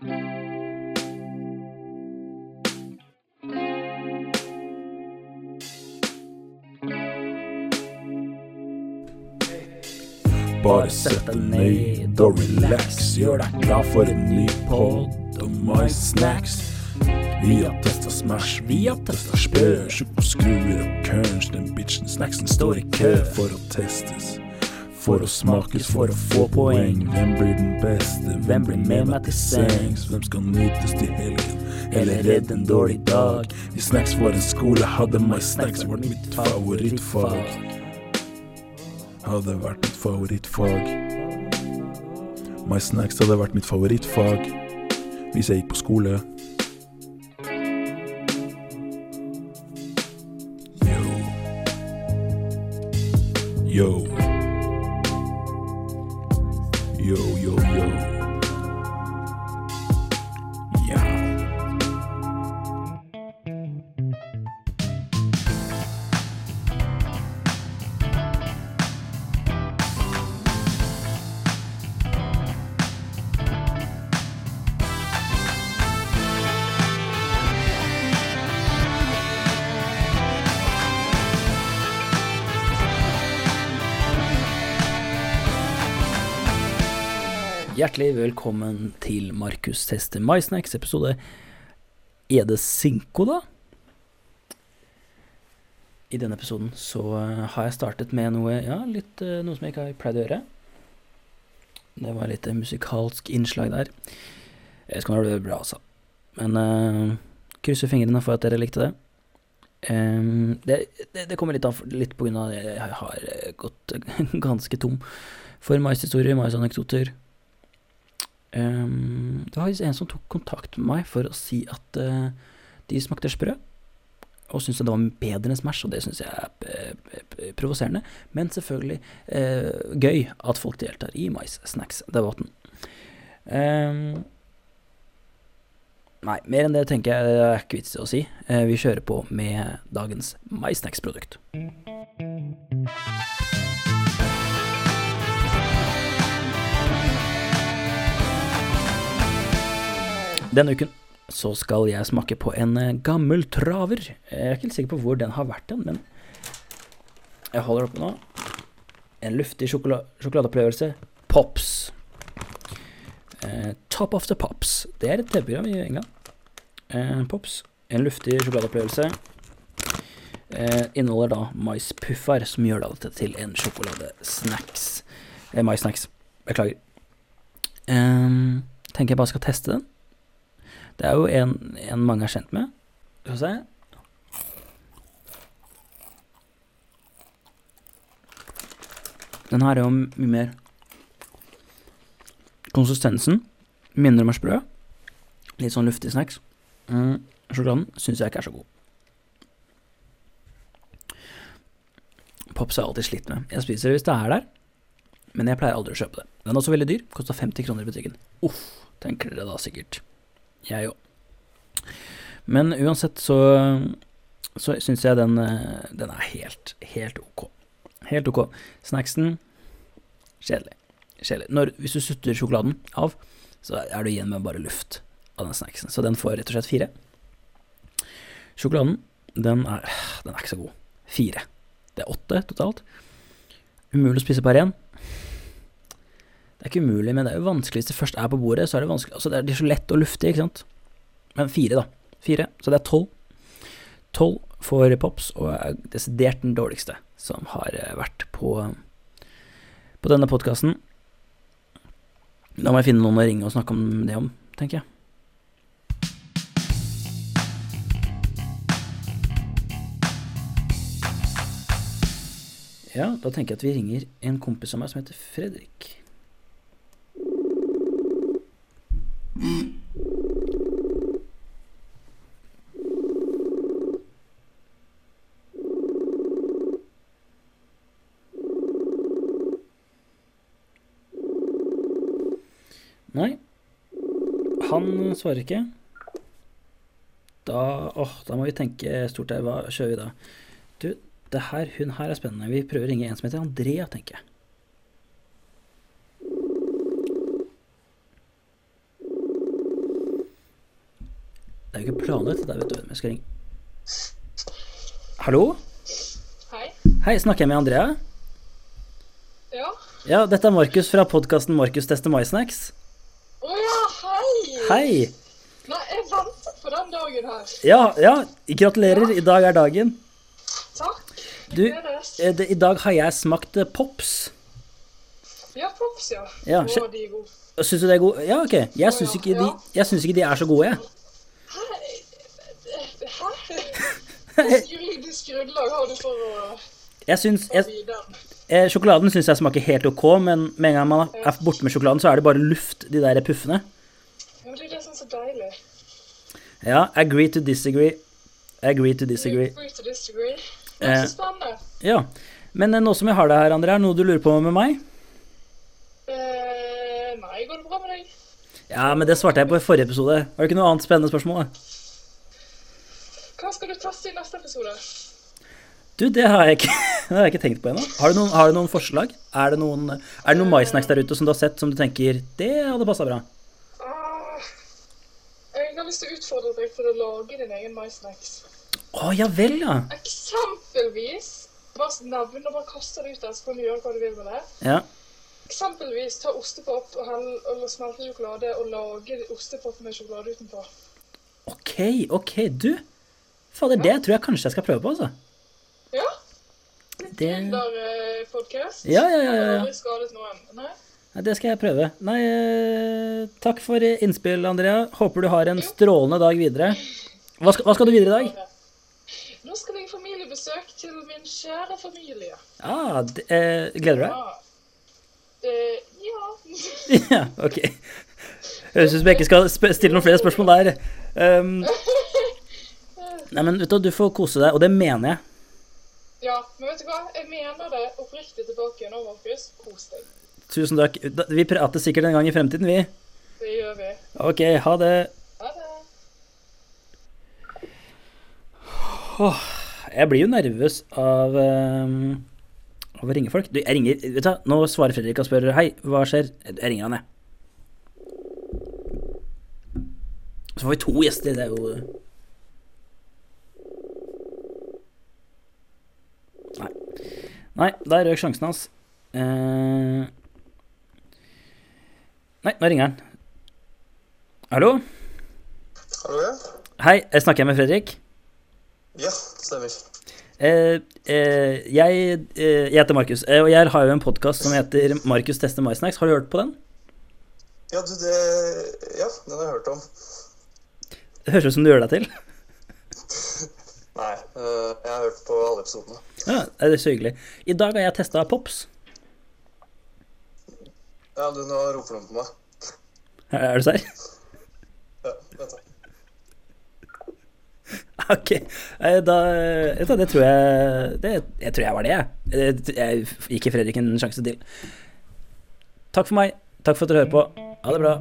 Bare sett deg ned og relax. Gjør deg klar for en ny pod og My Snacks. Vi har testa Smash, vi har testa spør Skruer og Kerns, den bitchen snacksen står i kø for å testes. For å smakes, for å få poeng. Hvem blir den beste? Hvem blir med meg til sengs? Hvem skal nytes til helgen? Eller redde en dårlig dag? I Snacks for en skole hadde My Snacks vært mitt favorittfag hadde vært mitt favorittfag. My Snacks hadde vært mitt favorittfag hvis jeg gikk på skole. Yo. Yo. Yo, Hjertelig velkommen til Markus tester MySnacks episode Er det Sinko, da? I denne episoden så eh, har jeg startet med noe, ja, litt eh, noe som jeg ikke har pleid å gjøre. Det var litt eh, musikalsk innslag der. Jeg skal det bra, altså. Men uh, krysser fingrene for at dere likte det. Um, det, det, det kommer litt av litt på grunn av at jeg har gått ganske tom for mais-historier, mais-anekdoter. Ehm, det var en som tok kontakt med meg for å si at uh, de smakte sprø, og syntes det var bedre enn Smash, og det syns jeg er eh, provoserende, men selvfølgelig uh, gøy at folk deltar i mais-snacks-debatten. Um, nei, mer enn det tenker jeg det er ikke vits i å si. Uh, vi kjører på med dagens mais-snacks-produkt. Denne uken så skal jeg smake på en eh, gammel traver. Jeg er ikke helt sikker på hvor den har vært den, men jeg holder oppe nå. En luftig sjokola sjokoladeopplevelse. Pops. Eh, top of the Pops. Det er et TV-program i England. Eh, Pops. En luftig sjokoladeopplevelse. Eh, inneholder da maispuffer, som gjør det dette til en sjokoladesnacks. Eh, maisnacks. Beklager. Eh, tenker jeg bare skal teste den. Det er jo en, en mange er kjent med. Skal vi se. Den her er jo mye mer Konsistensen minner om sprø. Litt sånn luftig snacks. Mm, sjokoladen syns jeg ikke er så god. Pops jeg alltid slitt med. Jeg spiser det hvis det er der, men jeg pleier aldri å kjøpe det. Den er også veldig dyr. Kosta 50 kroner i butikken. Uff, tenker dere da sikkert. Jeg òg. Men uansett så så syns jeg den, eh, den er helt, helt ok. Helt ok. Snacksen kjedelig. Kjedelig. Når, hvis du sutter sjokoladen av, så er du igjen med bare luft av den snacksen. Så den får rett og slett fire. Sjokoladen, den er, den er ikke så god. Fire. Det er åtte totalt. Umulig å spise bare én. Det er ikke umulig, men det er jo vanskelig hvis det først er på bordet. Så er det vanskelig Altså, det er, så lett og luftig, ikke sant. Men fire, da. Fire. Så det er tolv. Tolv for Pops, og er desidert den dårligste som har eh, vært på, på denne podkasten. Da må jeg finne noen å ringe og snakke om det om, tenker jeg. Ja, da tenker jeg at vi ringer en kompis av meg som heter Fredrik. Nei, han svarer ikke. Da, åh, da må vi tenke stort her. Hva kjører vi da? Du, det her, hun her er spennende. Vi prøver å ringe en som heter Andrea, tenker jeg. Det er jo ikke planlagt, dette, vet du. Men Jeg skal ringe. Hallo? Hei. Hei, snakker jeg med Andrea? Ja. Ja, dette er Markus fra podkasten Markus tester maisnacks'. Å ja, hei! Hei! Nei, jeg ventet på den dagen her. Ja, ja, gratulerer. I dag er dagen. Takk. Du, Gledes. eh, det, i dag har jeg smakt eh, Pops. Ja, pops, ja. Ja, Å, de er gode. Syns du det er gode? Ja, ok. Jeg syns ikke, ja. ikke de er så gode, jeg. Hvilket juridisk grunnlag har du for å Jeg syns jeg, eh, Sjokoladen syns jeg smaker helt ok, men med en gang man er borte med sjokoladen, så er det bare luft, de der puffene. Ja, det er det som er så deilig. Ja, agree to disagree. Agree to disagree. Agree to disagree. Det Eh. er så spennende. Ja. Men eh, nå som jeg har deg her, André, er det noe du lurer på med meg? Eh, nei, går det bra med deg? Ja, men det svarte jeg på i forrige episode. Har du ikke noe annet spennende spørsmål? da? Hva skal du teste i neste episode? Du, det har jeg ikke, det har jeg ikke tenkt på ennå. Har, har du noen forslag? Er det noen, er det noen maisnacks der ute som du har sett som du tenker det hadde passa bra? Ah, jeg har lyst til å utfordre deg for å lage din egen maisnacks. Å ja vel, ja. Eksempelvis Bare nevn og bare kaste det ut der, så kan du gjøre hva du vil med det. Ja, Eksempelvis ta ostepop og, hell, og smelte sjokolade og lage ostepop med sjokolade utenpå. OK, OK, du. Fader, det tror jeg kanskje jeg skal prøve på, altså. Ja? Det, Gründerpodkast. Ja, ja, ja, ja, ja. Nei? Det skal jeg prøve. Nei, eh, takk for innspill, Andrea. Håper du har en strålende dag videre. Hva skal, hva skal du videre i dag? Nå skal jeg i familiebesøk til min kjære familie. Ah, det, eh, gleder du deg? Ah. Eh, ja. Ja, ok. Høres ut som jeg ikke skal stille noen flere spørsmål der. Um, nei, men vet du, du får kose deg, og det mener jeg. ja, men vet du hva? Jeg mener det oppriktig tilbake nå, Markus. Kos deg. Tusen takk. Vi prater sikkert en gang i fremtiden, vi. Det gjør vi. Ok, ha det. Ha det. Jeg blir jo nervøs av, um, av å ringe folk. Du, jeg ringer Vet du hva, nå svarer Fredrik og spør Hei, hva skjer? Jeg ringer han, jeg. Så får vi to gjester. Det er jo Nei, der røk sjansen hans. Eh, Nei, nå ringer han. Hallo? Hallo, ja? Hei, jeg snakker jeg med Fredrik? Ja, stemmer. Eh, eh, jeg, eh, jeg heter Markus, eh, og jeg har jo en podkast som heter Markus tester MySnacks. Har du hørt på den? Ja, du, det Ja, den har jeg hørt om. Det høres ut som du gjør deg til. Nei, øh, jeg har hørt på alle episodene. Ja, det er så hyggelig. I dag har jeg testa Pops. Ja, du, nå roper noen på meg. Er du serr? Ja, vent da. Ok. Eh, Da, det tror jeg det, Jeg tror jeg var det, jeg. Eh, Jeg gikk Fredrik en sjanse til. Takk for meg. Takk for at dere hører på. Ha det bra.